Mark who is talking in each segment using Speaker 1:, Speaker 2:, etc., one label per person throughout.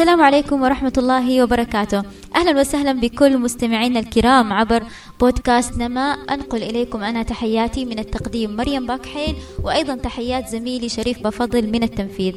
Speaker 1: السلام عليكم ورحمة الله وبركاته. أهلا وسهلا بكل مستمعينا الكرام عبر بودكاست نما. أنقل إليكم أنا تحياتي من التقديم مريم باكحين وأيضا تحيات زميلي شريف بفضل من التنفيذ.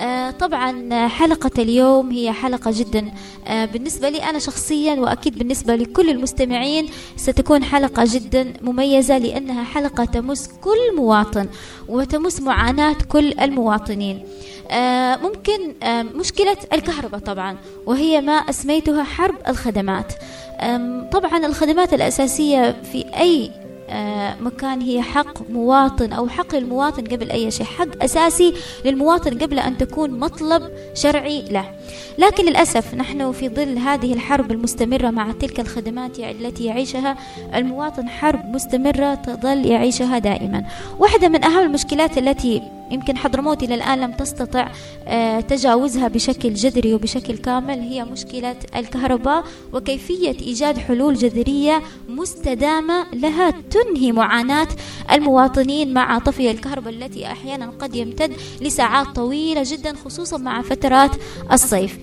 Speaker 1: آه طبعا حلقة اليوم هي حلقة جدا آه بالنسبة لي أنا شخصيا وأكيد بالنسبة لكل المستمعين ستكون حلقة جدا مميزة لأنها حلقة تمس كل مواطن وتمس معاناة كل المواطنين. آه ممكن آه مشكلة الكهرباء طبعا وهي ما أسميتها حرب الخدمات. طبعا الخدمات الأساسية في أي آه، مكان هي حق مواطن أو حق المواطن قبل أي شيء حق أساسي للمواطن قبل أن تكون مطلب شرعي له. لكن للأسف نحن في ظل هذه الحرب المستمرة مع تلك الخدمات التي يعيشها المواطن حرب مستمرة تظل يعيشها دائما. واحدة من أهم المشكلات التي يمكن حضرموت إلى الآن لم تستطع آه، تجاوزها بشكل جذري وبشكل كامل. هي مشكلة الكهرباء وكيفية إيجاد حلول جذرية مستدامة لها تنهي معاناة المواطنين مع طفي الكهرباء التي أحيانا قد يمتد لساعات طويلة جدا خصوصا مع فترات الصيف.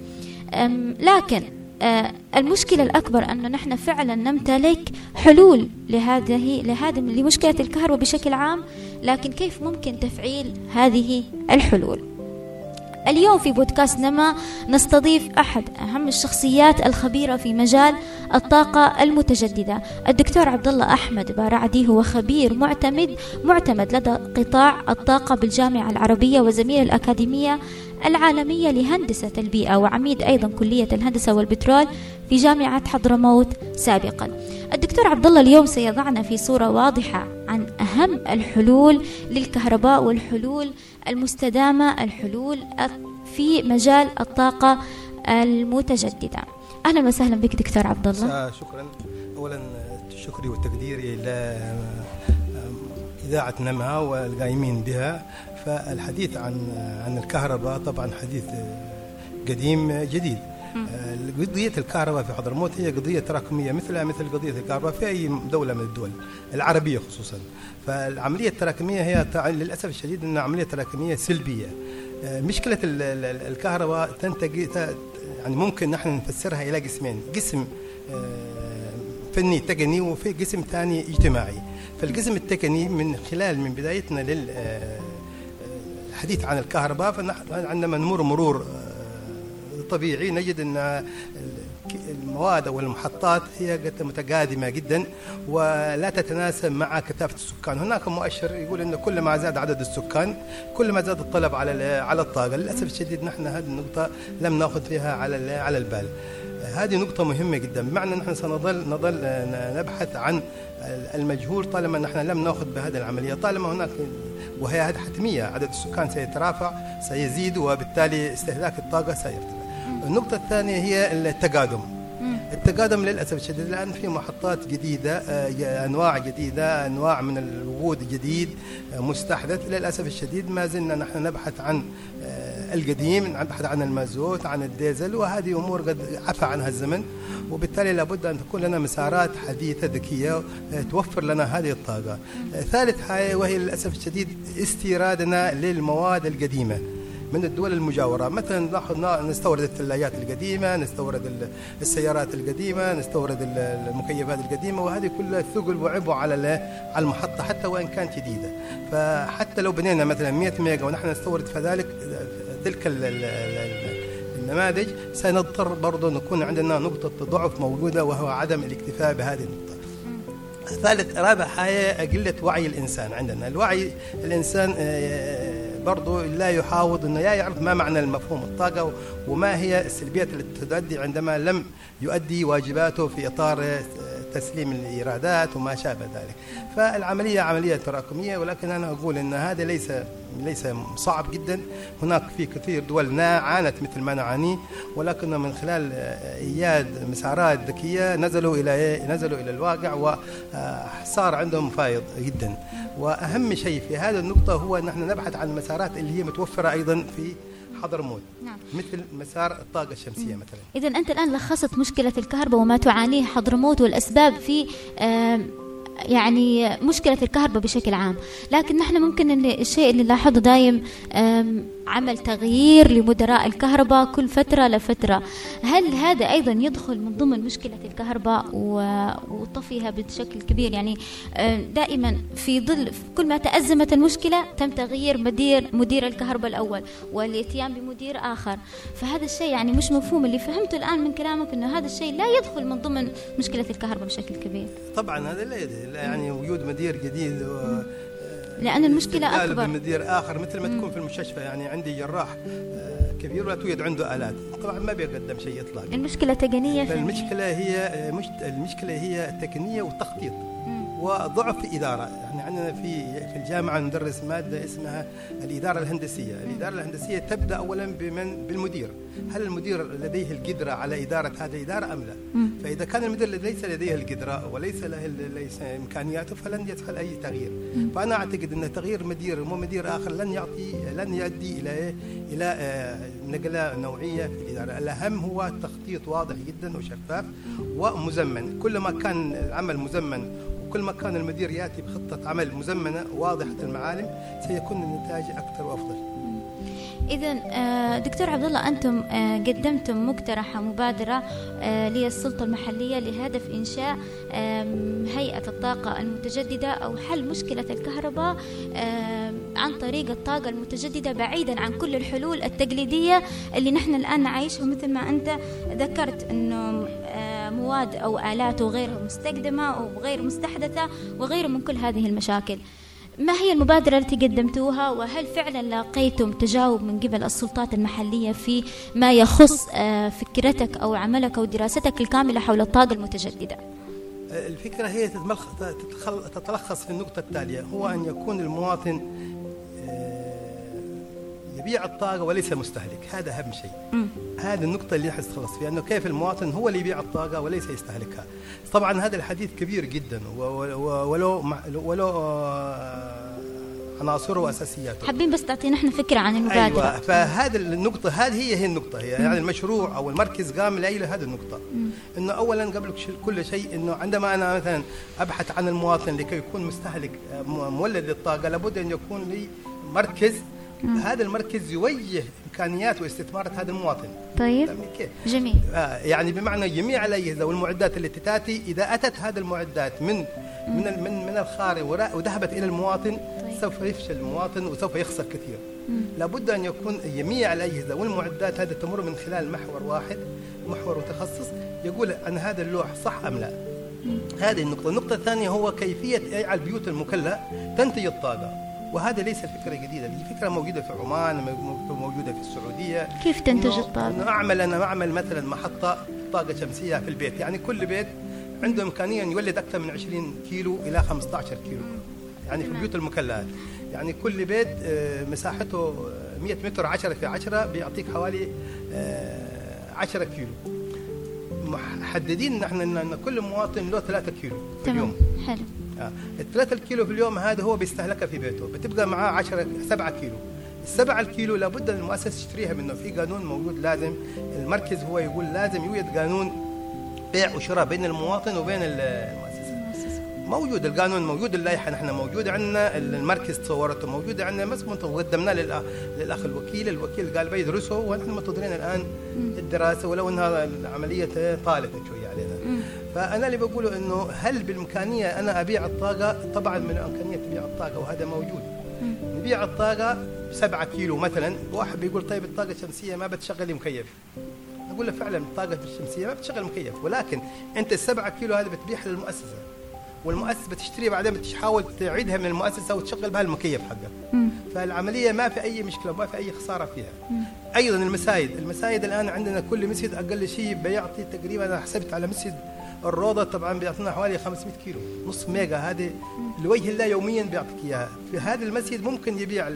Speaker 1: لكن آه، المشكلة الأكبر أنه نحن فعلا نمتلك حلول لهذه لهذه لمشكلة الكهرباء بشكل عام لكن كيف ممكن تفعيل هذه الحلول؟ اليوم في بودكاست نما نستضيف أحد أهم الشخصيات الخبيرة في مجال الطاقة المتجددة الدكتور عبد الله أحمد بارعدي هو خبير معتمد معتمد لدى قطاع الطاقة بالجامعة العربية وزميل الأكاديمية العالمية لهندسة البيئة وعميد أيضا كلية الهندسة والبترول في جامعة حضرموت سابقا. الدكتور عبد الله اليوم سيضعنا في صورة واضحة. عن أهم الحلول للكهرباء والحلول المستدامة الحلول في مجال الطاقة المتجددة. أهلا وسهلا بك دكتور عبد الله
Speaker 2: شكرا. أولا شكري وتقديري إذاعة نمها والقائمين بها. فالحديث عن عن الكهرباء طبعا حديث قديم جديد. قضية الكهرباء في حضرموت هي قضية تراكمية مثلها مثل قضية الكهرباء في أي دولة من الدول العربية خصوصا. فالعملية التراكمية هي للأسف الشديد أنها عملية تراكمية سلبية. مشكلة الكهرباء تنتج يعني ممكن نحن نفسرها إلى قسمين قسم فني تقني وفي قسم ثاني اجتماعي. فالقسم التقني من خلال من بدايتنا لل الحديث عن الكهرباء فنحن عندما نمر مرور آه، طبيعي نجد إن المواد أو المحطات هي متقادمة جدا ولا تتناسب مع كثافة السكان، هناك مؤشر يقول إن كل ما زاد عدد السكان كل ما زاد الطلب على على الطاقة، للأسف الشديد نحن هذه النقطة لم نأخذ فيها على على البال. هذه نقطة مهمة جدا. بمعنى نحن سنظل نظل نبحث عن المجهول طالما نحن لم نأخذ بهذه العملية. طالما هناك وهي حتمية عدد السكان سيترافع سيزيد وبالتالي استهلاك الطاقة سيرتفع. النقطة الثانية هي التقادم. التقادم للأسف الشديد الآن في محطات جديدة آه، أنواع جديدة أنواع من الوقود جديد آه، مستحدث. للأسف الشديد ما زلنا نحن نبحث عن آه، القديم نبحث عن المازوت عن الديزل وهذه أمور قد عفى عنها الزمن. وبالتالي لابد أن تكون لنا مسارات حديثة ذكية توفر لنا هذه الطاقة. ثالث حاجة وهي للأسف الشديد استيرادنا للمواد القديمة. من الدول المجاورة. مثلا نستورد الثلاجات القديمة نستورد السيارات القديمة نستورد المكيفات القديمة وهذه كلها ثقل وعبء على على المحطة حتى وإن كانت جديدة. فحتى لو بنينا مثلا 100 ميجا ونحن نستورد فذلك تلك النماذج سنضطر برضه نكون عندنا نقطة ضعف موجودة وهو عدم الاكتفاء بهذه النقطة. ثالث رابع حاجة قلة وعي الإنسان عندنا. الوعي الإنسان آه، برضو لا يحاوض إنه يعرف ما معنى المفهوم الطاقة وما هي السلبيات التي تؤدي عندما لم يؤدي واجباته في إطار تسليم الإيرادات وما شابه ذلك. فالعملية عملية تراكمية ولكن أنا أقول إن هذا ليس ليس صعب جدا. هناك في كثير دول عانت مثل ما نعاني ولكن من خلال ايجاد مسارات ذكية نزلوا إلى نزلوا إلى الواقع وصار عندهم فائض جدا. وأهم شيء في هذه النقطة هو ان إحنا نبحث عن المسارات اللي هي متوفرة أيضا في حضرموت نعم. مثل مسار الطاقة الشمسية مثلا.
Speaker 1: إذا أنت الآن لخصت مشكلة الكهرباء وما تعانيه حضرموت والأسباب في يعني مشكلة الكهرباء بشكل عام. لكن نحن ممكن الشيء اللي نلاحظه دايم عمل تغيير لمدراء الكهرباء كل فترة لفترة. هل هذا أيضا يدخل من ضمن مشكلة الكهرباء وطفيها بشكل كبير؟ يعني دائما في ظل كل ما تأزمت المشكلة تم تغيير مدير مدير الكهرباء الأول والإتيان بمدير آخر. فهذا الشيء يعني مش مفهوم. اللي فهمته الآن من كلامك أنه هذا الشيء لا يدخل من ضمن مشكلة الكهرباء بشكل كبير.
Speaker 2: طبعا هذا لا يعني وجود مدير جديد و
Speaker 1: لأن المشكلة أكبر.
Speaker 2: بمدير آخر مثل ما تكون في المستشفى يعني عندي جراح آه، كبير ولا توجد عنده آلات. طبعا ما بيقدم شيء إطلاقا.
Speaker 1: المشكلة تقنية
Speaker 2: المشكلة هي آه، مش المشكلة هي تقنية وتخطيط. وضعف إدارة. يعني عندنا في في الجامعة ندرس مادة اسمها الإدارة الهندسية. الإدارة الهندسية تبدأ أولا بمن؟ بالمدير. هل المدير لديه القدرة على إدارة هذه الإدارة أم لا؟ فإذا كان المدير ليس لديه القدرة وليس له ليس إمكانياته فلن يدخل أي تغيير. فأنا أعتقد أن تغيير مدير مو مدير آخر لن يعطي لن يؤدي إلى إيه؟ إلى آه، نقلة نوعية في الإدارة. الأهم هو تخطيط واضح جدا وشفاف ومزمن. كلما كان العمل مزمن كل ما كان المدير يأتي بخطة عمل مزمنة واضحة المعالم سيكون النتائج أكثر وأفضل.
Speaker 1: إذا آه، دكتور عبد الله أنتم آه، قدمتم مقترحة مبادرة آه، للسلطة المحلية لهدف إنشاء هيئة الطاقة المتجددة أو حل مشكلة الكهرباء عن طريق الطاقة المتجددة بعيدا عن كل الحلول التقليدية اللي نحن الآن نعيشها مثل ما أنت ذكرت أنه مواد أو آلات وغيرها مستخدمة وغير مستحدثة وغيره من كل هذه المشاكل. ما هي المبادرة التي قدمتوها؟ وهل فعلا لاقيتم تجاوب من قبل السلطات المحلية في ما يخص آه، فكرتك أو عملك أو دراستك الكاملة حول الطاقة المتجددة؟
Speaker 2: الفكرة هي تتلخص في النقطة التالية هو أن يكون المواطن يبيع الطاقة وليس مستهلك. هذا أهم شيء. هذه النقطة اللي تخلص فيها أنه كيف المواطن هو اللي يبيع الطاقة وليس يستهلكها. طبعا هذا الحديث كبير جدا ولو ولو آه، عناصره واساسياته
Speaker 1: حابين بس تعطينا إحنا فكرة عن المبادرة.
Speaker 2: أيوه فهذه النقطة هذه هي هي النقطة هي يعني المشروع أو المركز قام لاجل هذه النقطة. إنه اولا قبل كل شيء إنه عندما أنا مثلا أبحث عن المواطن لكي يكون مستهلك آه، مولد للطاقة لابد أن يكون لي مركز هذا المركز يوجه إمكانيات واستثمارات هذا المواطن.
Speaker 1: طيب؟ جميل.
Speaker 2: آه يعني بمعنى جميع الأجهزة والمعدات التي تأتي إذا أتت هذه المعدات من من من من الخارج وذهبت إلى المواطن طيب. سوف يفشل المواطن وسوف يخسر كثير. لابد أن يكون جميع الأجهزة والمعدات هذه تمر من خلال محور واحد محور متخصص يقول أن هذا اللوح صح أم لا. هذه النقطة. النقطة الثانية هو كيفية اجعل البيوت المكلة تنتج الطاقة. وهذا ليس فكرة جديدة دي فكرة موجودة في عمان موجودة في السعودية.
Speaker 1: كيف تنتج الطاقة؟ إنه
Speaker 2: أعمل أنا أعمل مثلا محطة طاقة شمسية في البيت يعني كل بيت عنده امكانيه ان يولد أكثر من 20 كيلو إلى 15 كيلو يعني في البيوت المكلفه يعني كل بيت آه، مساحته 100 متر 10 في 10 بيعطيك حوالي 10 آه، كيلو. محددين نحن إن كل مواطن له 3 كيلو في اليوم.
Speaker 1: حلو.
Speaker 2: آه. الثلاثة الكيلو في اليوم هذا هو بيستهلكها في بيته. بتبقى معاه 10 7 كيلو. السبعة الكيلو لابد إن المؤسسة تشتريها منه. في قانون موجود لازم المركز هو يقول لازم يوجد قانون بيع وشراء بين المواطن وبين المؤسسة. موجود القانون موجود اللائحة نحن موجودة عندنا المركز تصورته موجودة عندنا بس وقدمناه للأخ الوكيل. الوكيل قال بيدرسه ونحن منتظرين الآن الدراسة ولو أنها العملية طالت شوية علينا. فأنا اللي بقوله إنه هل بالإمكانية أنا أبيع الطاقة؟ طبعا من الإمكانية تبيع الطاقة وهذا موجود. نبيع الطاقة 7 كيلو مثلا واحد بيقول طيب الطاقة الشمسية ما بتشغل مكيف. أقول له فعلا الطاقة الشمسية ما بتشغل مكيف ولكن أنت السبعة كيلو هذه بتبيعها للمؤسسة. والمؤسسة بتشتريها بعدين بتحاول تعيدها من المؤسسة وتشغل بها المكيف حقها. فالعملية ما في أي مشكلة وما في أي خسارة فيها. أيضا المسايد المسايد الآن عندنا كل مسجد أقل شيء بيعطي تقريبا أنا حسبت على مسجد الروضة طبعا بيعطينا حوالي 500 كيلو نص ميجا. هذه لوجه الله يوميا بيعطيك إياها. في هذا المسجد ممكن يبيع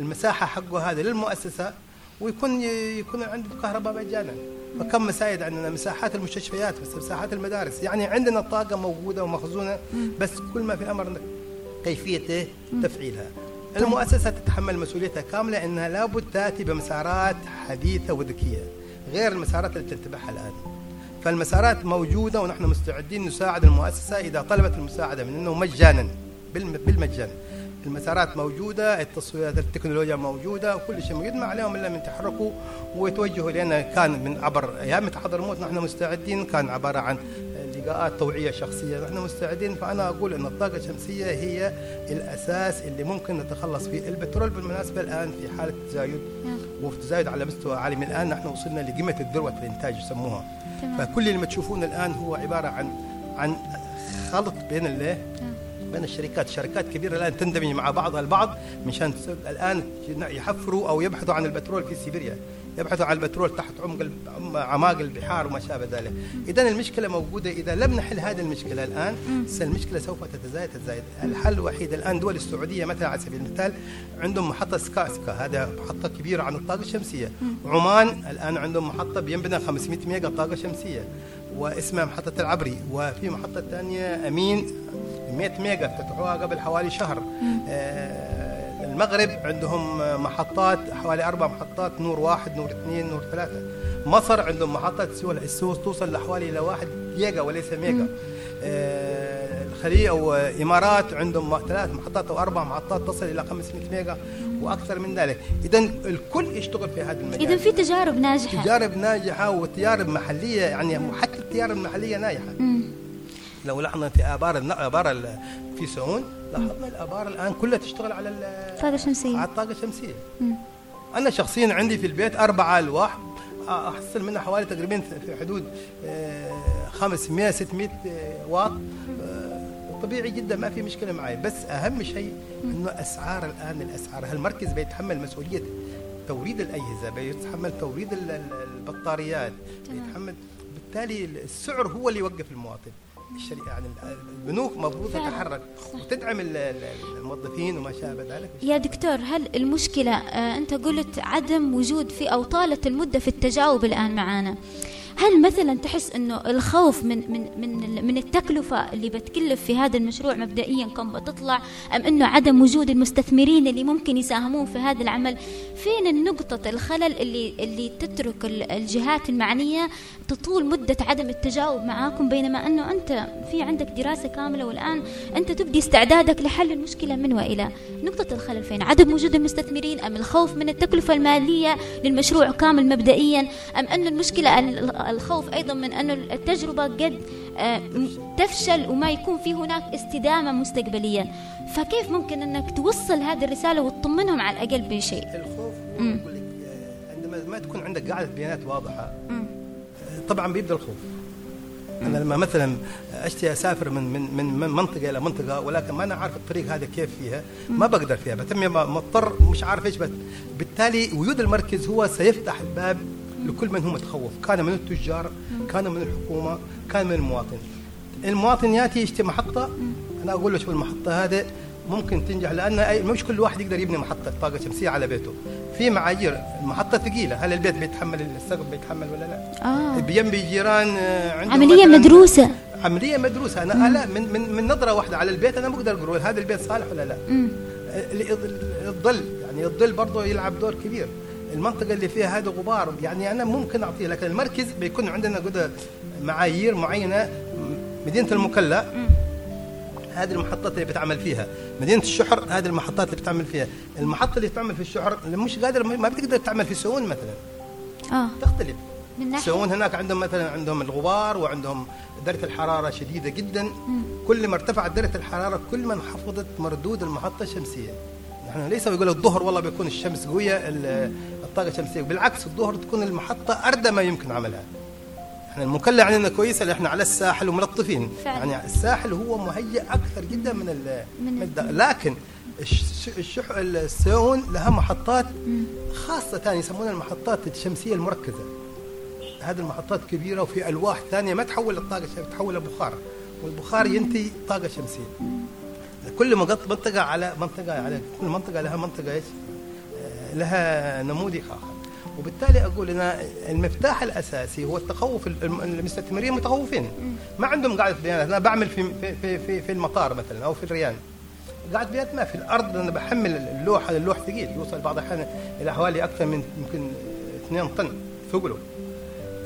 Speaker 2: المساحة حقه هذه للمؤسسة ويكون يكون عنده كهرباء مجانا. فكم مسايد عندنا؟ مساحات المستشفيات مساحات المدارس. يعني عندنا الطاقه موجودة ومخزونة بس كل ما في الأمر كيفيه تفعيلها. المؤسسة تتحمل مسؤوليتها كاملة إنها لابد تأتي بمسارات حديثة وذكية غير المسارات اللي تتبعها الآن. فالمسارات موجودة ونحن مستعدين نساعد المؤسسة إذا طلبت المساعدة منه مجانا بالم- بالمجان المسارات موجودة التصويرات التكنولوجيا موجودة وكل شيء موجود ما عليهم إلا من يتحركوا ويتوجهوا لأن كان من عبر أيام حضرموت نحن مستعدين كان عبارة عن لقاءات توعية شخصية نحن مستعدين فأنا أقول إن الطاقة الشمسية هي الأساس اللي ممكن نتخلص فيه البترول بالمناسبة الآن في حالة تزايد
Speaker 1: نعم.
Speaker 2: وفي تزايد على مستوى عالمي الآن نحن وصلنا لقمة الذروة في الإنتاج يسموها. فكل اللي ما تشوفونه الآن هو عبارة عن عن خلط بين الايه
Speaker 1: نعم.
Speaker 2: بين الشركات. شركات كبيرة الآن تندمج مع بعضها البعض مشان الآن يحفروا أو يبحثوا عن البترول في سيبيريا. يبحثوا عن البترول تحت عمق ال- عم- اعماق البحار وما شابه ذلك. اذا المشكلة موجودة. إذا لم نحل هذه المشكلة الآن المشكلة سوف تتزايد تتزايد. الحل الوحيد الآن دول السعودية مثلا على سبيل المثال عندهم محطة سكا سكا هذا محطة كبيرة عن الطاقة الشمسية. عمان الآن عندهم محطة بينبنى 500 ميجا طاقة شمسية واسمها محطة العبري. وفي محطة ثانية أمين 100 ميجا افتتحوها قبل حوالي شهر. آه، المغرب عندهم محطات حوالي أربع محطات نور واحد نور اثنين نور ثلاثة. مصر عندهم محطات تسوى السوس توصل لحوالي إلى واحد جيجا وليس ميجا. آه، الخليج أو إمارات عندهم ثلاث محطات أو أربع محطات تصل إلى 500 ميجا وأكثر من ذلك. اذا الكل يشتغل في هذا المجال.
Speaker 1: اذا في تجارب ناجحة.
Speaker 2: تجارب ناجحة وتجارب محلية يعني حتى التجارب المحلية ناجحة.
Speaker 1: مم.
Speaker 2: لو لاحظنا في آبار آبار في سعون لاحظنا الآبار الآن كلها تشتغل على ال-
Speaker 1: طاقة شمسية.
Speaker 2: على الطاقة
Speaker 1: الشمسية.
Speaker 2: أنا شخصيا عندي في البيت أربع الواح أحصل منها حوالي تقريبا في حدود آه، 500 600 آه، واط. آه، طبيعي جدا ما في مشكلة معي. بس أهم شيء إنه أسعار الآن الأسعار. هالمركز بيتحمل مسؤولية توريد الأجهزة بيتحمل توريد ال- ال- البطاريات. بيتحمل بالتالي السعر هو اللي يوقف المواطن. الشركة يعني البنوك المفروض. تتحرك. وتدعم ال- ال- الموظفين وما شابه ذلك.
Speaker 1: يا دكتور هل المشكلة آه أنت قلت عدم وجود في أو طالة المدة في التجاوب الآن معانا. هل مثلا تحس إنه الخوف من من من من التكلفة اللي بتكلف في هذا المشروع مبدئيا كم بتطلع؟ أم إنه عدم وجود المستثمرين اللي ممكن يساهمون في هذا العمل؟ فين النقطة الخلل اللي اللي تترك ال- الجهات المعنية تطول مدة عدم التجاوب معاكم؟ بينما إنه أنت في عندك دراسة كاملة والآن أنت تبدي استعدادك لحل المشكلة من وإلى. نقطة الخلل فين؟ عدم وجود المستثمرين أم الخوف من التكلفة المالية للمشروع كامل مبدئيا؟ أم إنه المشكلة ال- الخوف أيضا من انه التجربة قد آه، تفشل وما يكون في هناك استدامة مستقبليا. فكيف ممكن أنك توصل هذه الرسالة وتطمنهم على الأقل بشيء
Speaker 2: الخوف آه، عندما ما تكون عندك قاعدة بيانات واضحة
Speaker 1: مم.
Speaker 2: آه، طبعا بيبدأ الخوف. أنا لما مثلا اشتي أسافر من من من من منطقة إلى منطقة ولكن ما أنا عارف الطريق هذا كيف فيها ما بقدر فيها. بتمي مضطر مش عارف إيش بالتالي وجود المركز هو سيفتح الباب لكل من هو متخوف. كان من التجار كان من الحكومة كان من المواطن. المواطن ياتي يشتري محطة. أنا أقول له شوف المحطة هذه ممكن تنجح أي- مش كل واحد يقدر يبني محطة طاقة شمسية على بيته. في معايير. المحطة ثقيلة. هل البيت بيتحمل السقف بيتحمل ولا لا؟
Speaker 1: آه.
Speaker 2: بينبي جيران آه،
Speaker 1: عملية مدروسة.
Speaker 2: عملية مدروسة. أنا لا من من من نظرة واحدة على البيت أنا بقدر أقول هذا البيت صالح ولا لا. الظل يعني الظل برضه يلعب دور كبير. المنطقة اللي فيها هذا غبار. يعني أنا ممكن أعطيه لكن المركز بيكون عندنا كده معايير معينة. مدينة المكلا هذه المحطات اللي بتعمل فيها. مدينة الشحر هذه المحطات اللي بتعمل فيها. المحطة اللي بتعمل في الشحر اللي مش قادر ما بتقدر تعمل في سعون مثلا.
Speaker 1: آه.
Speaker 2: تختلف.
Speaker 1: من ناحية
Speaker 2: سعون هناك عندهم مثلا عندهم الغبار وعندهم درجة الحرارة شديدة جدا. كل ما ارتفعت درجة الحرارة كل ما انخفضت مردود المحطة الشمسية. نحن ليس بيقول الظهر والله بيكون الشمس قوية ال- الطاقة الشمسية بالعكس الظهر تكون المحطة اردى ما يمكن عملها. إحنا المكلا عندنا كويسه اللي إحنا على الساحل وملطفين.
Speaker 1: فعلا.
Speaker 2: يعني الساحل هو مهيئ أكثر جدا من ال
Speaker 1: من
Speaker 2: الد- لكن الش- الشح السعون لها محطات خاصة ثانية يسمونها المحطات الشمسية المركزة. هذه المحطات كبيرة وفي ألواح ثانية ما تحول الطاقة الشمسية تحول لبخار والبخار ينتج طاقة شمسية. كل منط- منطقة على منطقة على كل منطقة لها منطقة إيش؟ آه، لها نموذج آخر. وبالتالي أقول أنا المفتاح الأساسي هو التخوف الم- المستثمرين متخوفين. ما عندهم قاعدة بيانات أنا بعمل في في في في, المطار مثلا أو في الريان. قاعدة بيانات ما في. الأرض أنا بحمل اللوحة اللوح ثقيل. يوصل بعض الأحيان إلى حوالي أكثر من يمكن 2 طن ثقله.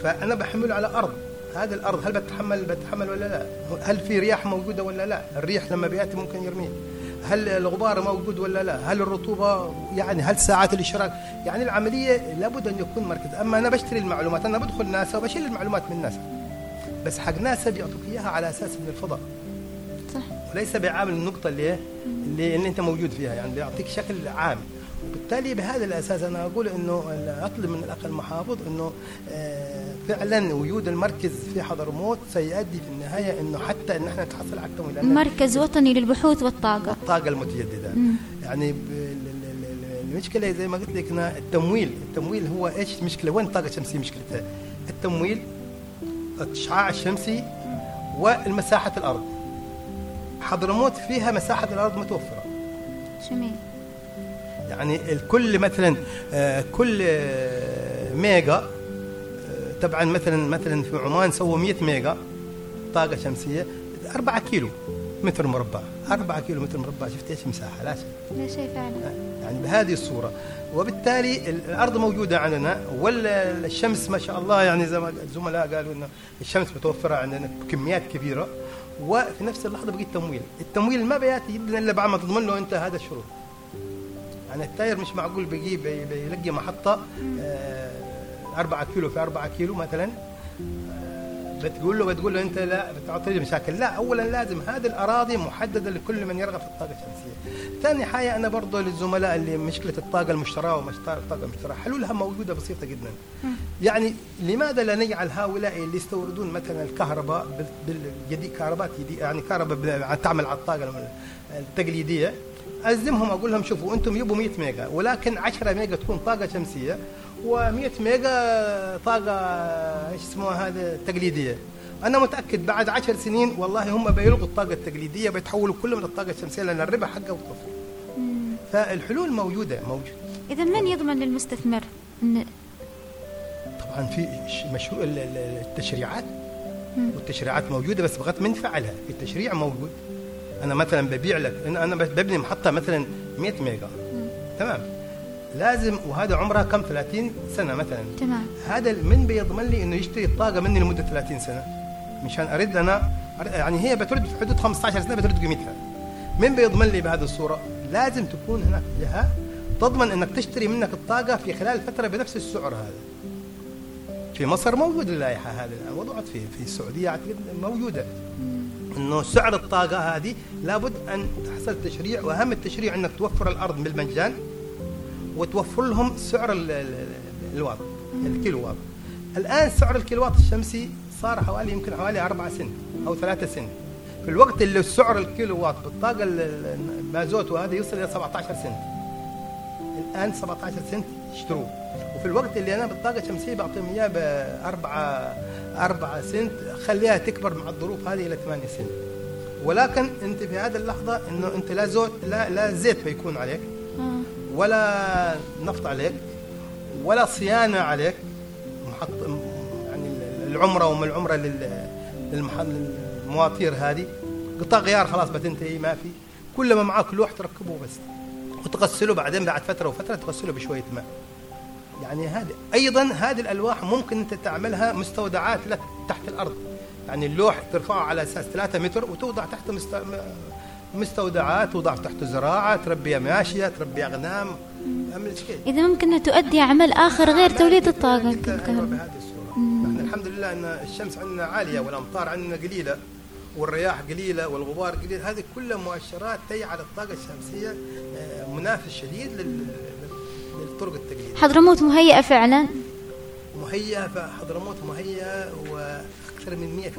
Speaker 2: فأنا بحمله على أرض. هذه الأرض هل بتتحمل بتتحمل ولا لا؟ هل في رياح موجودة ولا لا؟ الريح لما بيأتي ممكن يرميه هل الغبار موجود ولا لا؟ هل الرطوبه يعني هل ساعات الإشراق؟ يعني العملية لابد أن يكون مركز. أما أنا بشتري المعلومات أنا بدخل ناسا وبشيل المعلومات من ناسا. بس حق ناسا بيعطوك إياها على أساس من الفضاء.
Speaker 1: صح.
Speaker 2: وليس بعامل النقطة اللي اللي, اللي أنت موجود فيها. يعني بيعطيك شكل عام. وبالتالي بهذا الأساس أنا أقول إنه اطلب من الاخ المحافظ إنه آه، فعلا وجود المركز في حضرموت سيؤدي في النهاية إنه حتى إن إحنا نتحصل على التمويل.
Speaker 1: مركز وطني للبحوث والطاقة.
Speaker 2: الطاقة المتجددة. يعني المشكلة زي ما قلت لك التمويل. التمويل هو إيش المشكلة؟ وين الطاقه الشمسيه مشكلتها؟ التمويل الاشعاع الشمسي والمساحة الأرض. حضرموت فيها مساحة الأرض متوفرة.
Speaker 1: جميل.
Speaker 2: يعني الكل مثلا آه، كل آه، ميجا آه، طبعا مثلا مثلا في عمان سووا 100 ميجا طاقة شمسية 4 كيلو متر مربع. 4 كيلو متر مربع شفت إيش مساحة؟ لا شيء
Speaker 1: لا شيء فعلا.
Speaker 2: يعني بهذه الصورة. وبالتالي الأرض موجودة عندنا والشمس ما شاء الله يعني زي ما الزملاء قالوا إن الشمس متوفرة عندنا بكميات كبيرة. وفي نفس اللحظة بقي التمويل التمويل ما بيأتي جدا إلا بعد ما تضمن له أنت هذا الشروط. يعني التاير مش معقول بيجي بي- بيلقي محطة آه، أربعة كيلو في أربعة كيلو مثلا. بتقول له بتقول له أنت لا بتعطي لي مشاكل. لا اولا لازم هذه الأراضي محددة لكل من يرغب في الطاقة الشمسية. ثاني حاجة أنا برضه للزملاء اللي مشكلة الطاقة المشتراه والطاقه المشتراه حلولها موجودة بسيطة جدا. يعني لماذا لا نجعل هؤلاء اللي يستوردون مثلا الكهرباء بال- بالجديد كهرباء يعني كهرباء تعمل على الطاقة التقليدية ألزمهم أقول لهم شوفوا أنتم يبوا 100 ميجا ولكن 10 ميجا تكون طاقة شمسية و100 ميجا طاقة إيش اسمها هذا تقليدية. أنا متأكد بعد 10 سنين والله هم بيلغوا الطاقة التقليدية بيتحولوا كله من الطاقة الشمسية لأن الربح حقه وتوفر فالحلول موجودة موجودة.
Speaker 1: إذا من يضمن للمستثمر إن
Speaker 2: طبعا في مشروع ال- ال- التشريعات. والتشريعات موجودة بس بغيت من فعلها التشريع موجود. أنا مثلا ببيع لك أنا أنا ببني محطة مثلا 100 ميجا. تمام. لازم وهذا عمرها كم؟ 30 سنة مثلا.
Speaker 1: تمام.
Speaker 2: هذا من بيضمن لي إنه يشتري الطاقة مني لمدة 30 سنة. مشان ارد أنا يعني هي بترد في حدود 15 سنة بترد قيمتها. من بيضمن لي بهذه الصورة؟ لازم تكون هناك جهة تضمن إنك تشتري منك الطاقة في خلال فترة بنفس السعر هذا. في مصر موجود اللائحة هذه الان وضعت في في السعودية أعتقد موجودة. إنه سعر الطاقة هذه لابد أن تحصل تشريع وأهم التشريع إنك توفر الأرض بالمجان وتوفر لهم سعر ال- ال- الواط الكيلو واط الآن سعر الكيلو واط الشمسي صار حوالي يمكن حوالي 4 سنت أو 3 سنت. في الوقت اللي سعر الكيلو واط بالطاقة ال- ال- المازوت وهذا يوصل إلى 17 سنت. الآن 17 سنت يشتروه وفي الوقت اللي أنا بالطاقة الشمسية بعطيهم اياه ب 4 4 سنت خليها تكبر مع الظروف هذه إلى 8 سنت. ولكن أنت في هذه اللحظة إنه أنت لا زوت لا لا زيت بيكون عليك. ولا نفط عليك ولا صيانة عليك محط يعني العمرة وما العمرة للمواطير هذه. قطع غيار خلاص بتنتهي ما في. كل ما معاك لوح تركبه بس وتغسله بعدين بعد فترة وفترة تغسله بشوية ماء. يعني هذه أيضا هذه الألواح ممكن أنت تعملها مستودعات لك تحت الأرض. يعني اللوح ترفعه على أساس 3 متر وتوضع تحت مست... مستودعات توضع تحت زراعة تربي ماشية تربي أغنام.
Speaker 1: إذا ممكن تؤدي عمل آخر غير توليد
Speaker 2: أيوة
Speaker 1: الكهرباء
Speaker 2: بهذه الصورة. نحن الحمد لله أن الشمس عندنا عالية والأمطار عندنا قليلة والرياح قليلة والغبار قليل. هذه كلها مؤشرات تجعل الطاقة الشمسية آه، منافس شديد لل- للطرق التقليدية
Speaker 1: حضرموت مهيئة فعلا؟
Speaker 2: مهيئة فحضرموت مهيئة وأكثر من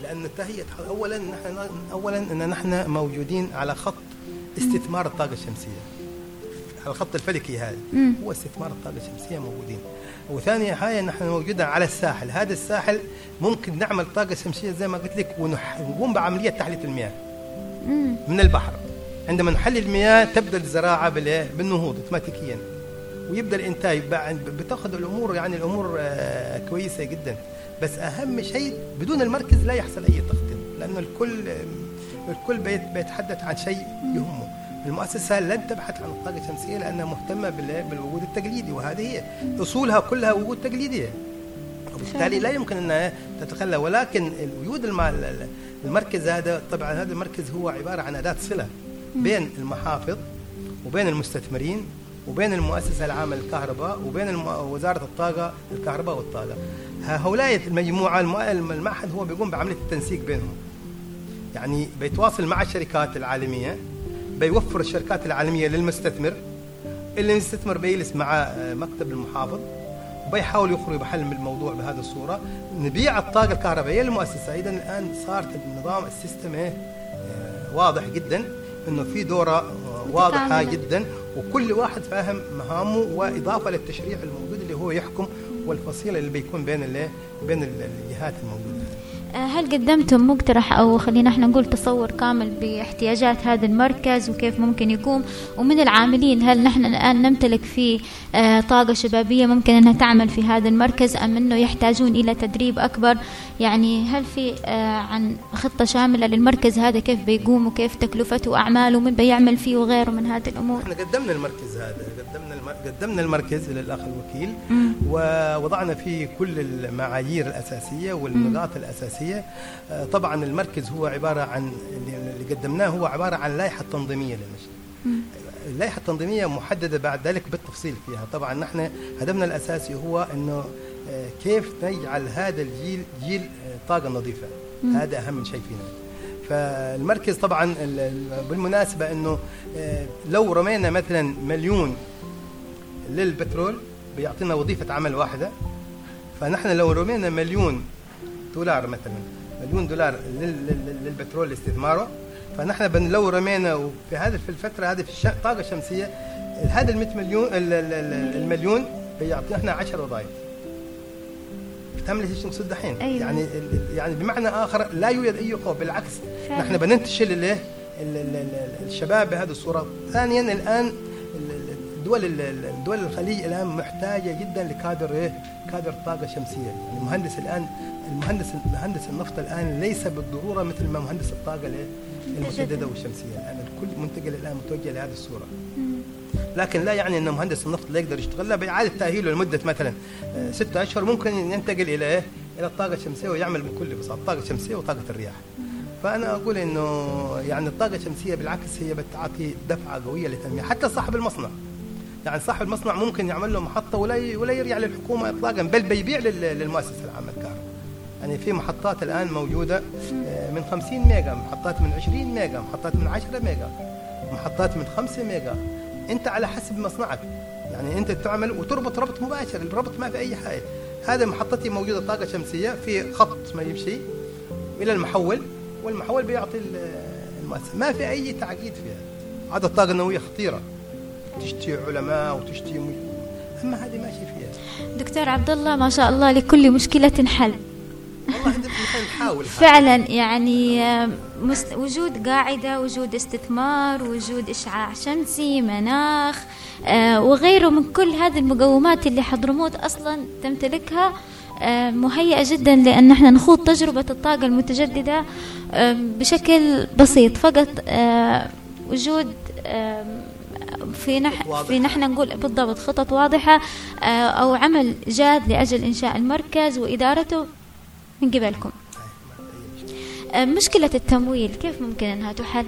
Speaker 2: 100% لأن تهيئة أولا نحن أولا أن نحن موجودين على خط استثمار الطاقة الشمسية. على الخط الفلكي هذا. هو استثمار الطاقة الشمسية موجودين. وثاني حاجة نحن موجودين على الساحل. هذا الساحل ممكن نعمل طاقة شمسية زي ما قلت لك ونقوم بعملية تحلية المياه. من البحر. عندما نحلل المياه تبدأ الزراعة؟ بالنهوض اوتوماتيكيا. ويبدأ الإنتاج بتاخذ الأمور يعني الأمور آه، كويسة جدا. بس أهم شيء بدون المركز لا يحصل أي تخطيط لأنه الكل الكل بيت- بيتحدث عن شيء يهمه. المؤسسة لن تبحث عن الطاقة الشمسية لأنها مهتمة بال- بالوجود التقليدي وهذه هي. أصولها كلها وجود تقليدية وبالتالي لا يمكن أنها تتخلى ولكن وجود الم- المركز هذا طبعا هذا المركز هو عبارة عن أداة صلة. بين المحافظ وبين المستثمرين وبين المؤسسة العامة للكهرباء وبين الم- وزارة الطاقة الكهرباء والطاقة. هؤلاء المجموعة الم- المعهد هو بيقوم بعملية التنسيق بينهم. يعني بيتواصل مع الشركات العالمية بيوفر الشركات العالمية للمستثمر. اللي المستثمر بيجلس مع آه، مكتب المحافظ وبيحاول يخرج بحل من الموضوع بهذه الصورة. نبيع الطاقة الكهربائية للمؤسسة. اذا الآن صارت النظام السيستم إيه؟ آه، واضح جدا. إنه في دورة
Speaker 1: واضحة.
Speaker 2: جدا وكل واحد فاهم مهامه وإضافة للتشريع الموجود اللي هو يحكم والفصيلة اللي بيكون بين ال- بين ال- الجهات الموجودة
Speaker 1: آه، هل قدمتم مقترح أو خلينا إحنا نقول تصور كامل باحتياجات هذا المركز وكيف ممكن يقوم ومن العاملين هل نحن الآن نمتلك فيه آه، طاقة شبابية ممكن أنها تعمل في هذا المركز أم أنه يحتاجون إلى تدريب أكبر يعني هل في آه، عن خطة شاملة للمركز هذا؟ كيف بيقوم وكيف تكلفته وأعماله؟ ومن بيعمل فيه وغيره من هذه الأمور؟
Speaker 2: إحنا قدمنا المركز هذا قدمنا قدمنا المركز للأخ الوكيل. ووضعنا فيه كل المعايير الأساسية والنقاط الأساسية. آه، طبعا المركز هو عبارة عن اللي قدمناه هو عبارة عن لائحة تنظيمية للنشر اللائحة التنظيمية محددة بعد ذلك بالتفصيل فيها. طبعا نحن هدفنا الأساسي هو إنه آه، كيف نجعل هذا الجيل جيل آه، طاقة نظيفة؟ هذا أهم شيء فينا. فالمركز طبعا ال- ال- بالمناسبة إنه آه، لو رمينا مثلا مليون للبترول بيعطينا وظيفة عمل واحدة. فنحن لو رمينا مليون دولار مثلا مليون دولار لل- لل- للبترول لاستثماره فنحن لو رمينا في هذا في الفترة هذه في الطاقه الشمسيه هذا ال 100 مليون ال- ال- ال- المليون بيعطينا إحنا 10 وظائف. فهمت إيش نقصد دحين؟
Speaker 1: أيوة.
Speaker 2: يعني يعني بمعنى آخر لا يوجد أي خوف بالعكس
Speaker 1: فعلا.
Speaker 2: نحن بننتشل الايه؟ ال- ال- ال- الشباب بهذه الصورة ثانيا الآن ال- ال- الدول ال- ال- الدول الخليج الآن محتاجة جدا لكادر إيه؟ كادر طاقة شمسية يعني المهندس الآن المهندس مهندس النفط الآن ليس بالضرورة مثل ما مهندس الطاقة الايه؟ المتجدده والشمسية الان الكل منتقل الآن متوجه لهذه الصورة لكن لا يعني ان مهندس النفط لا يقدر يشتغل لا باعاده تأهيله لمدة مثلا آه، ستة أشهر ممكن ينتقل إلى إيه؟ إلى الطاقه الشمسيه ويعمل بكل بساطه الطاقه الشمسيه وطاقة الرياح. فأنا أقول إنه يعني الطاقة الشمسية بالعكس هي بتعطي دفعة قوية للتنميه حتى صاحب المصنع. يعني صاحب المصنع ممكن يعمل له محطة ولا ولا يرجع للحكومة اطلاقا بل بيبيع لل- للمؤسسة العامة للكهرباء. يعني في محطات الآن موجودة آه، من 50 ميجا، محطات من 20 ميجا، محطات من 10 ميجا، محطات من 5 ميجا. انت على حسب مصنعك. يعني انت تعمل وتربط ربط مباشر، الربط ما في أي حاجة. هذا محطتي موجودة طاقة شمسية في خط ما يمشي إلى المحول والمحول بيعطي ال- المؤسسة، ما في أي تعقيد فيها. هذا الطاقة النووية خطيرة. تشتي علماء وتشتي. أما هذه ماشي فيها.
Speaker 1: دكتور عبد الله ما شاء الله لكل مشكلة حل
Speaker 2: والله نحاول
Speaker 1: فعلا يعني وجود قاعدة وجود استثمار وجود إشعاع شمسي مناخ آه، وغيره من كل هذه المقومات اللي حضرموت أصلا تمتلكها آه، مهيئة جدا لأن إحنا نخوض تجربة الطاقة المتجددة آه، بشكل بسيط فقط وجود في نح. في نحن نقول بالضبط خطط واضحة أو عمل جاد لأجل إنشاء المركز وإدارته من قبلكم آه، مشكلة التمويل كيف ممكن أنها تحل؟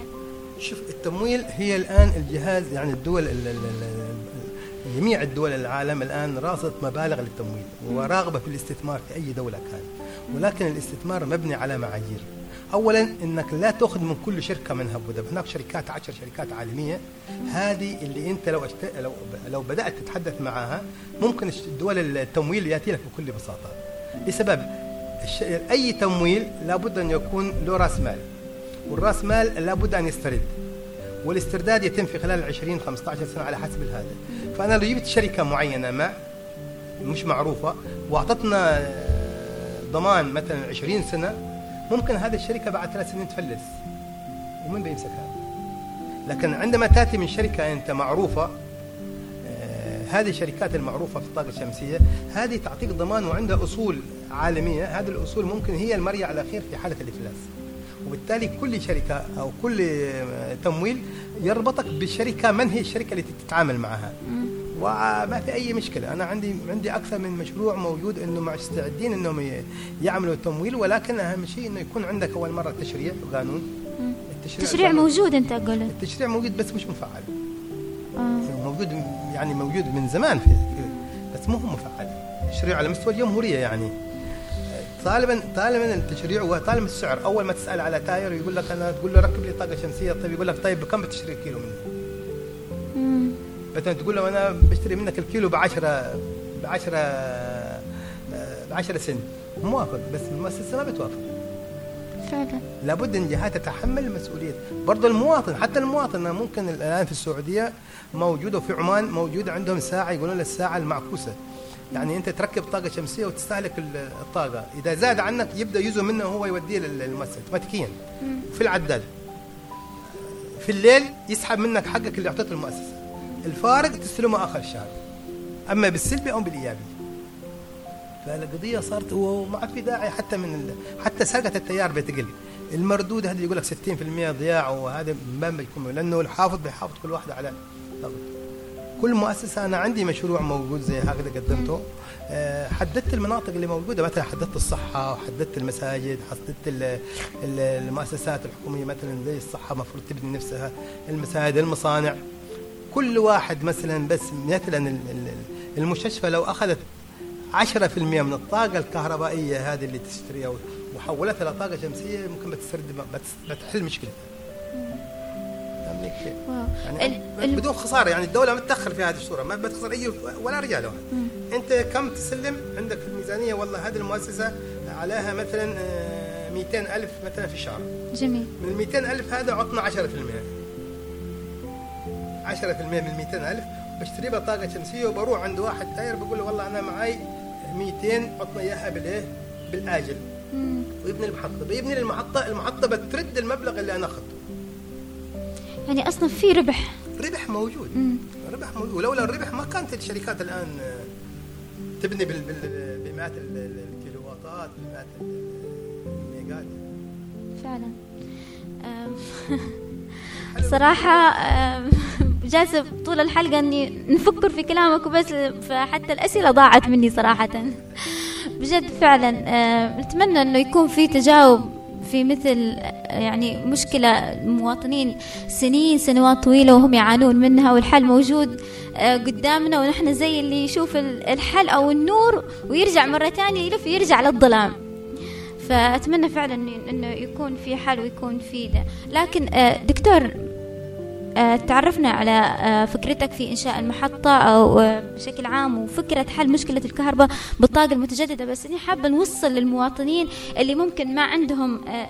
Speaker 2: شوف التمويل هي الآن الجهاز يعني الدول ال- ال- ال- ال- جميع الدول العالم الآن راصدت مبالغ للتمويل وراغبة في الاستثمار في أي دولة كان ولكن الاستثمار مبني على معايير. اولا إنك لا تأخذ من كل شركة منها أبو ظبي. هناك شركات عشر شركات عالمية. هذه اللي أنت لو أشت... لو لو بدأت تتحدث معها ممكن الدول التمويل يأتي لك بكل بساطة. لسبب أي تمويل لابد أن يكون له رأس مال. والرأس مال لابد أن يسترد. والاسترداد يتم في خلال 20 15 سنة على حسب هذا فأنا لو جبت شركة معينة ما مش معروفة وأعطتنا آه، ضمان مثلا 20 سنة ممكن هذه الشركة بعد ثلاث سنين تفلس. ومن بيمسكها؟ لكن عندما تأتي من شركة أنت معروفة آه، هذه الشركات المعروفة في الطاقة الشمسية هذه تعطيك ضمان وعندها أصول عالمية هذه الأصول ممكن هي المرجع الاخير في حالة الإفلاس. وبالتالي كل شركة أو كل تمويل يربطك بالشركة من هي الشركة التي تتعامل معها. وما في أي مشكلة. أنا عندي عندي أكثر من مشروع موجود إنه مستعدين إنهم ي- يعملوا تمويل ولكن أهم شيء إنه يكون عندك أول مرة تشريع وقانون. التشريع
Speaker 1: تشريع
Speaker 2: القانون-
Speaker 1: موجود أنت قلت.
Speaker 2: التشريع موجود بس مش مفعل.
Speaker 1: آه.
Speaker 2: موجود يعني موجود من زمان في بس مو هو مفعل. تشريع على مستوى الجمهورية يعني. طالبا طالبا التشريع وطالبا السعر. أول ما تسأل على تاير يقول لك أنا تقول له ركب لي طاقة شمسية. طيب يقول لك طيب بكم بتشتري الكيلو مني؟
Speaker 1: مم.
Speaker 2: مثلا تقول له أنا بشتري منك الكيلو ب 10 ب 10 ب 10 سنت موافق بس المؤسسة ما بتوافق.
Speaker 1: فعلا.
Speaker 2: لابد إن جهات تتحمل مسؤولية. برضه المواطن حتى المواطن ممكن الآن في السعودية موجوده وفي عمان موجوده عندهم ساعة يقولون الساعة المعكوسة. يعني انت تركب طاقة شمسية وتستهلك ال- الطاقة. إذا زاد عنك يبدأ جزء منه هو يوديه لل- للمؤسسة. اوتوماتيكيا في العداد. في الليل يسحب منك حقك اللي اعطيته المؤسسة. الفارق تستلمه آخر الشهر. أما بالسلبي أو بالايجابي فالقضية صارت وما في داعي حتى من. حتى سرقه التيار بتقل. المردود هذا يقول لك 60% ضياع وهذا ما بيكون لأنه الحافظ بيحافظ كل واحدة على طاقته. كل مؤسسة أنا عندي مشروع موجود زي هكذا قدمته آه، حددت المناطق اللي موجودة مثلا حددت الصحة وحددت المساجد حددت ال- ال- المؤسسات الحكومية مثلا زي الصحة المفروض تبني نفسها المساجد المصانع كل واحد مثلا بس مثلا ال- ال- المستشفى لو أخذت 10% من الطاقة الكهربائية هذه اللي تشتريها وحولتها إلى طاقة شمسية ممكن بتسرد بتس- بتحل مشكلتها. كيف؟
Speaker 1: واو.
Speaker 2: يعني
Speaker 1: ال-
Speaker 2: بدون خسارة يعني الدولة ما تدخل في هذه الصورة ما بتخسر أي ولا رجال واحد. أنت كم تسلم عندك في الميزانية والله هذه المؤسسة عليها مثلا آه، 200 ألف مثلا في الشهر.
Speaker 1: جميل
Speaker 2: من ال 200 ألف هذا عطنا 10% 10% من ال 200 ألف بشتري له طاقة شمسية وبروح عند واحد تاير بقول له والله أنا معي 200 عطنا إياها بالإيه؟ بالآجل
Speaker 1: مم.
Speaker 2: ويبني المحطة بيبني لي المحطة المحطة بترد المبلغ اللي أنا أخذته
Speaker 1: يعني أصلا في ربح.
Speaker 2: ربح موجود.
Speaker 1: مم.
Speaker 2: ربح موجود. ولولا الربح ما كانت الشركات الآن آه، تبني بمئات ال- ال- الكيلوواتات بمئات ال- الميجات.
Speaker 1: فعلا. صراحة جالسة طول الحلقة إني نفكر في كلامك وبس فحتى الأسئلة ضاعت مني صراحة. بجد فعلا نتمنى إنه يكون في تجاوب في مثل يعني مشكلة المواطنين سنين سنوات طويلة وهم يعانون منها والحل موجود آه، قدامنا ونحن زي اللي يشوف ال- الحل أو النور ويرجع مرة ثانية يلف يرجع للظلام. فأتمنى فعلا إنه يكون في حل ويكون في ده. لكن آه، دكتور تعرفنا على آه، فكرتك في إنشاء المحطة أو آه، بشكل عام وفكرة حل مشكلة الكهرباء بالطاقة المتجددة. بس أني حابة نوصل للمواطنين اللي ممكن ما عندهم آه،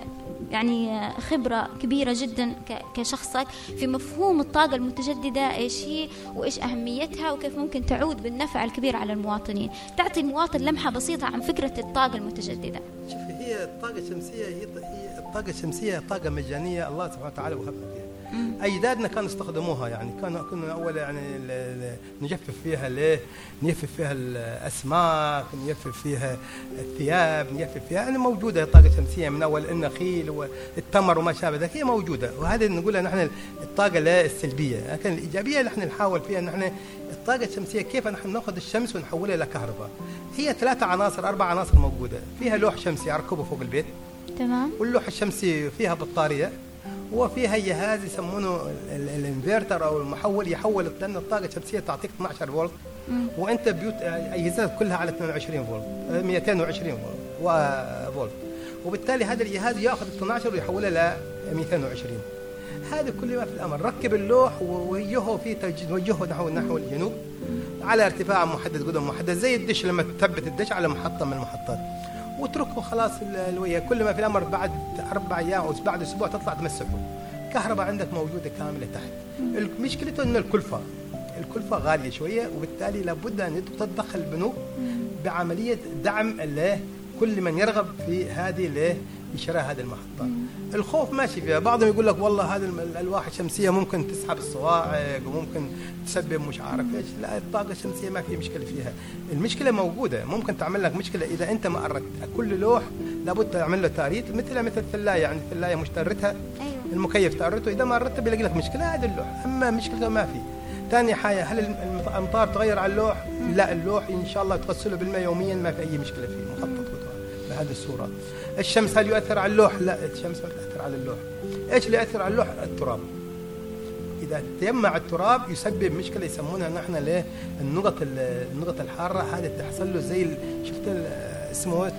Speaker 1: يعني آه، خبرة كبيرة جدا كشخصك في مفهوم الطاقة المتجددة إيش هي وإيش أهميتها وكيف ممكن تعود بالنفع الكبير على المواطنين. تعطي المواطن لمحة بسيطة عن فكرة الطاقة المتجددة.
Speaker 2: شوفي هي الطاقة الشمسية هي الطاقة الشمسية طاقة مجانية. الله سبحانه وتعالى وهبنا فيها. أجدادنا كانوا يستخدموها يعني. كانوا كنا أول يعني نجفف فيها ليه؟ نجفف فيها الأسماك، نجفف فيها الثياب، نجفف فيها. يعني موجودة الطاقة الشمسية من أول النخيل والتمر وما شابه ذلك هي موجودة. وهذا نقولها نحن الطاقة لا السلبية. لكن الإيجابية اللي نحن نحاول فيها نحن الطاقة الشمسية كيف نحن نأخذ الشمس ونحولها إلى كهرباء. هي ثلاثة عناصر أربع عناصر موجودة. فيها لوح شمسي أركبه فوق البيت.
Speaker 1: تمام.
Speaker 2: واللوح الشمسي فيها بطارية. وفيها جهاز يسمونه ال- ال- الانفرتر أو المحول يحول لأن الطاقة الشمسية تعطيك 12 فولت. وأنت بيوت اجهزتك كلها على 22 فولت آه، 220 فولت و- فولت. وبالتالي هذا الجهاز يأخذ 12 ويحولها ل 220 هذا كل ما في الأمر. ركب اللوح ووجهه في تج- وجهه نحو نحو الجنوب على ارتفاع محدد قدم محدد زي الدش لما تثبت الدش على محطة من المحطات. واتركه خلاص ال- الوية كل ما في الأمر بعد أربع أيام أو بعد أسبوع تطلع تمسحه كهرباء عندك موجودة كاملة تحت. مشكلته ان الكلفة. الكلفة غالية شوية وبالتالي لابد أن تتدخل البنوك بعملية دعم كل من يرغب في هذه اللي شراء هذه المحطة. الخوف ماشي فيها. بعضهم يقول لك والله هذه الألواح الشمسية ممكن تسحب الصواعق وممكن تسبب مش عارف إيش لا الطاقة الشمسية ما في مشكلة فيها. المشكلة موجودة. ممكن تعمل لك مشكلة إذا أنت ما أردت. كل لوح لابد تعمل له تاريت مثلها مثل الثلايه يعني الثلايه مش تارتها
Speaker 1: أيوة.
Speaker 2: المكيف تارته. إذا ما أردت بيلاقي لك مشكلة هذا اللوح. أما مشكلته ما في. ثاني حاجة هل الأمطار تغير على اللوح؟ لا اللوح إن شاء الله تغسله بالماء يوميا ما في أي مشكلة فيه. مخطط. بهذه الصورة. الشمس هل يؤثر على اللوح؟ لا الشمس ما تاثر على اللوح. إيش اللي ياثر على اللوح؟ التراب. إذا تجمع التراب يسبب مشكلة يسمونها نحن ليه النقط ال- النقط الحارة هذه تحصل له زي شفت اسمه إيه؟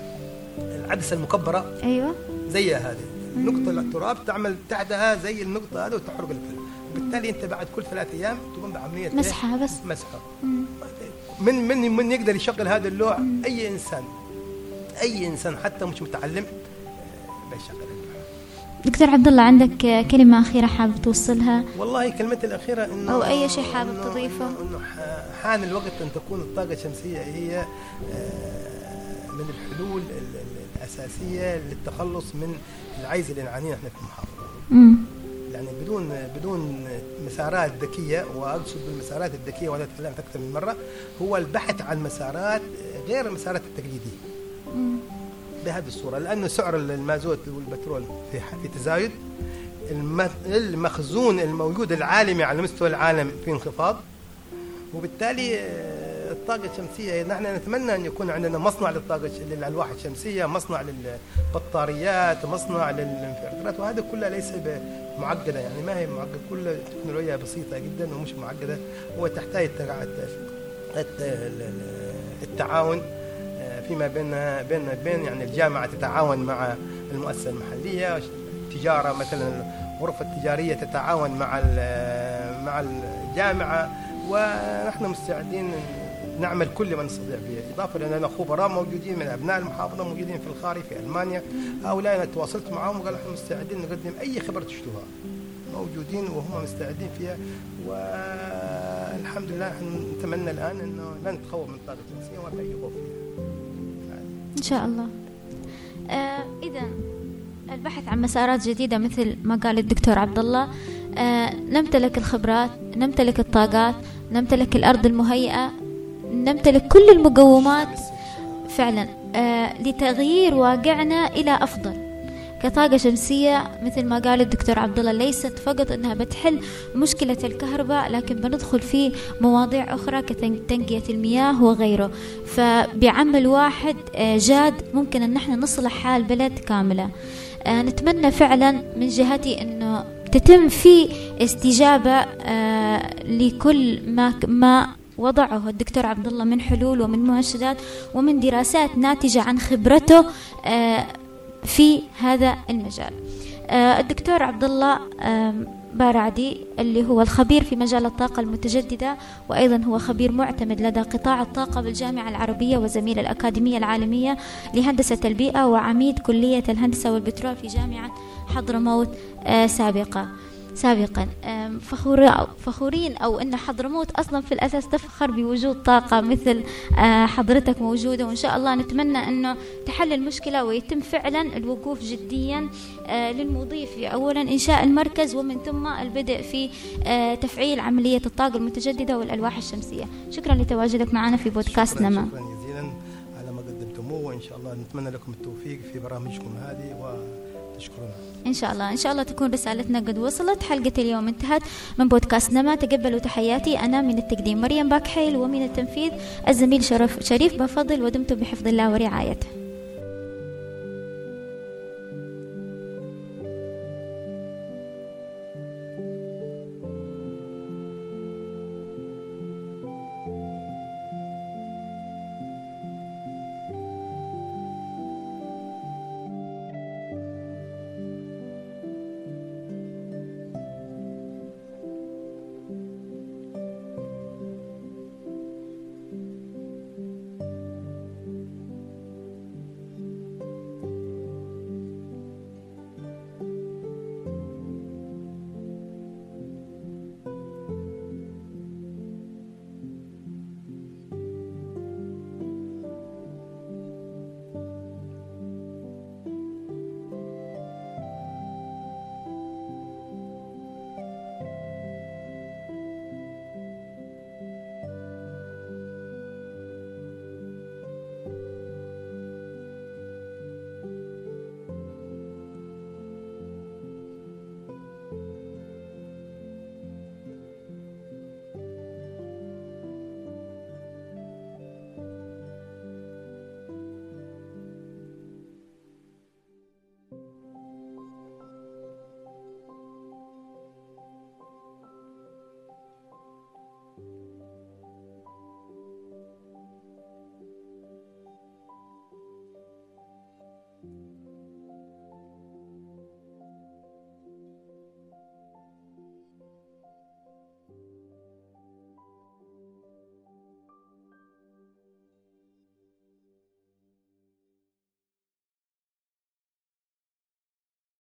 Speaker 2: العدسة المكبرة
Speaker 1: أيوه
Speaker 2: زيها هذه نقطة التراب تعمل تحتها زي النقطة هذه وتحرق الكل بالتالي أنت بعد كل ثلاث أيام تقوم بعملية إيه؟
Speaker 1: مسحة بس.
Speaker 2: مسحة
Speaker 1: مم.
Speaker 2: من من من يقدر يشغل هذا اللوح أي إنسان أي إنسان حتى مش متعلم آه، بيشغل اللوح
Speaker 1: دكتور عبد الله عندك آه، كلمة أخيرة حابب توصلها
Speaker 2: والله كلمتي الأخيرة إنه
Speaker 1: أو أي شيء حابب تضيفه.
Speaker 2: إنه, حان الوقت أن تكون الطاقة الشمسية هي آه، من الحلول ال- ال- الأساسية للتخلص من العجز اللي نعانيه إحنا في المحافظة. يعني بدون بدون مسارات ذكية وأقصد بالمسارات الذكية وهذا تكلمت أكثر من مرة هو البحث عن مسارات غير المسارات التقليدية
Speaker 1: مم.
Speaker 2: بهذه الصورة لأنه سعر المازوت والبترول في تزايد. الم- المخزون الموجود العالمي على مستوى العالم في انخفاض. وبالتالي آه، الطاقة الشمسية نحن نتمنى أن يكون عندنا مصنع للطاقة للألواح الشمسية مصنع للبطاريات مصنع للانفرترات وهذا كلها ليس معقدة يعني ما هي معقدة؟ كلها تكنولوجيا بسيطة جدا ومش معقدة. وتحتاج التع- الت- الت- ال- ال- التعاون. فيما بين بين بين يعني الجامعة تتعاون مع المؤسسة المحلية التجارة مثلا الغرفة التجارية تتعاون مع مع الجامعة ونحن مستعدين نعمل كل ما نستطيع به إضافة لأننا خبراء موجودين من أبناء المحافظة موجودين في الخارج في ألمانيا. هؤلاء أنا تواصلت معهم وقالوا إحنا مستعدين نقدم أي خبر تشتوها موجودين وهم مستعدين فيها والحمد لله نتمنى الآن أنه لا نتخوف من الطاقة الشمسية وما في أي خوف فيها.
Speaker 1: إن شاء الله. آه إذا البحث عن مسارات جديدة مثل ما قال الدكتور عبد الله آه نمتلك الخبرات نمتلك الطاقات نمتلك الأرض المهيئة نمتلك كل المقومات. فعلا آه لتغيير واقعنا إلى أفضل. كطاقة شمسية مثل ما قال الدكتور عبد الله ليست فقط إنها بتحل مشكلة الكهرباء لكن بندخل في مواضيع أخرى كتنقية المياه وغيره. فبعمل واحد آه، جاد ممكن إن إحنا نصلح حال بلد كاملة. آه، نتمنى فعلا من جهتي إنه تتم في استجابة آه، لكل ما ما وضعه الدكتور عبد الله من حلول ومن مؤشرات ومن دراسات ناتجة عن خبرته في هذا المجال. آه، الدكتور عبد الله بارعدي اللي هو الخبير في مجال الطاقة المتجددة وأيضا هو خبير معتمد لدى قطاع الطاقة بالجامعة العربية وزميل الأكاديمية العالمية لهندسة البيئة وعميد كلية الهندسة والبترول في جامعة حضرموت آه، سابقة. سابقا. فخورين أو إن حضرموت أصلا في الأساس تفخر بوجود طاقة مثل آه، حضرتك موجودة وإن شاء الله نتمنى إنه تحل المشكلة ويتم فعلا الوقوف جديا آه، للمضي في اولا إنشاء المركز ومن ثم البدء في آه، تفعيل عملية الطاقة المتجددة والألواح الشمسية. شكرا لتواجدك معنا في بودكاست
Speaker 2: شكرا,
Speaker 1: نما.
Speaker 2: شكرا جزيلا على ما قدمتموه وإن شاء الله نتمنى لكم التوفيق في برامجكم هذه وتشكرونا
Speaker 1: إن شاء الله. إن شاء الله تكون رسالتنا قد وصلت. حلقة اليوم انتهت من بودكاست نما تقبلوا تحياتي. أنا من التقديم مريم باكحيل ومن التنفيذ الزميل شرف شريف بفضل ودمتم بحفظ الله ورعايته.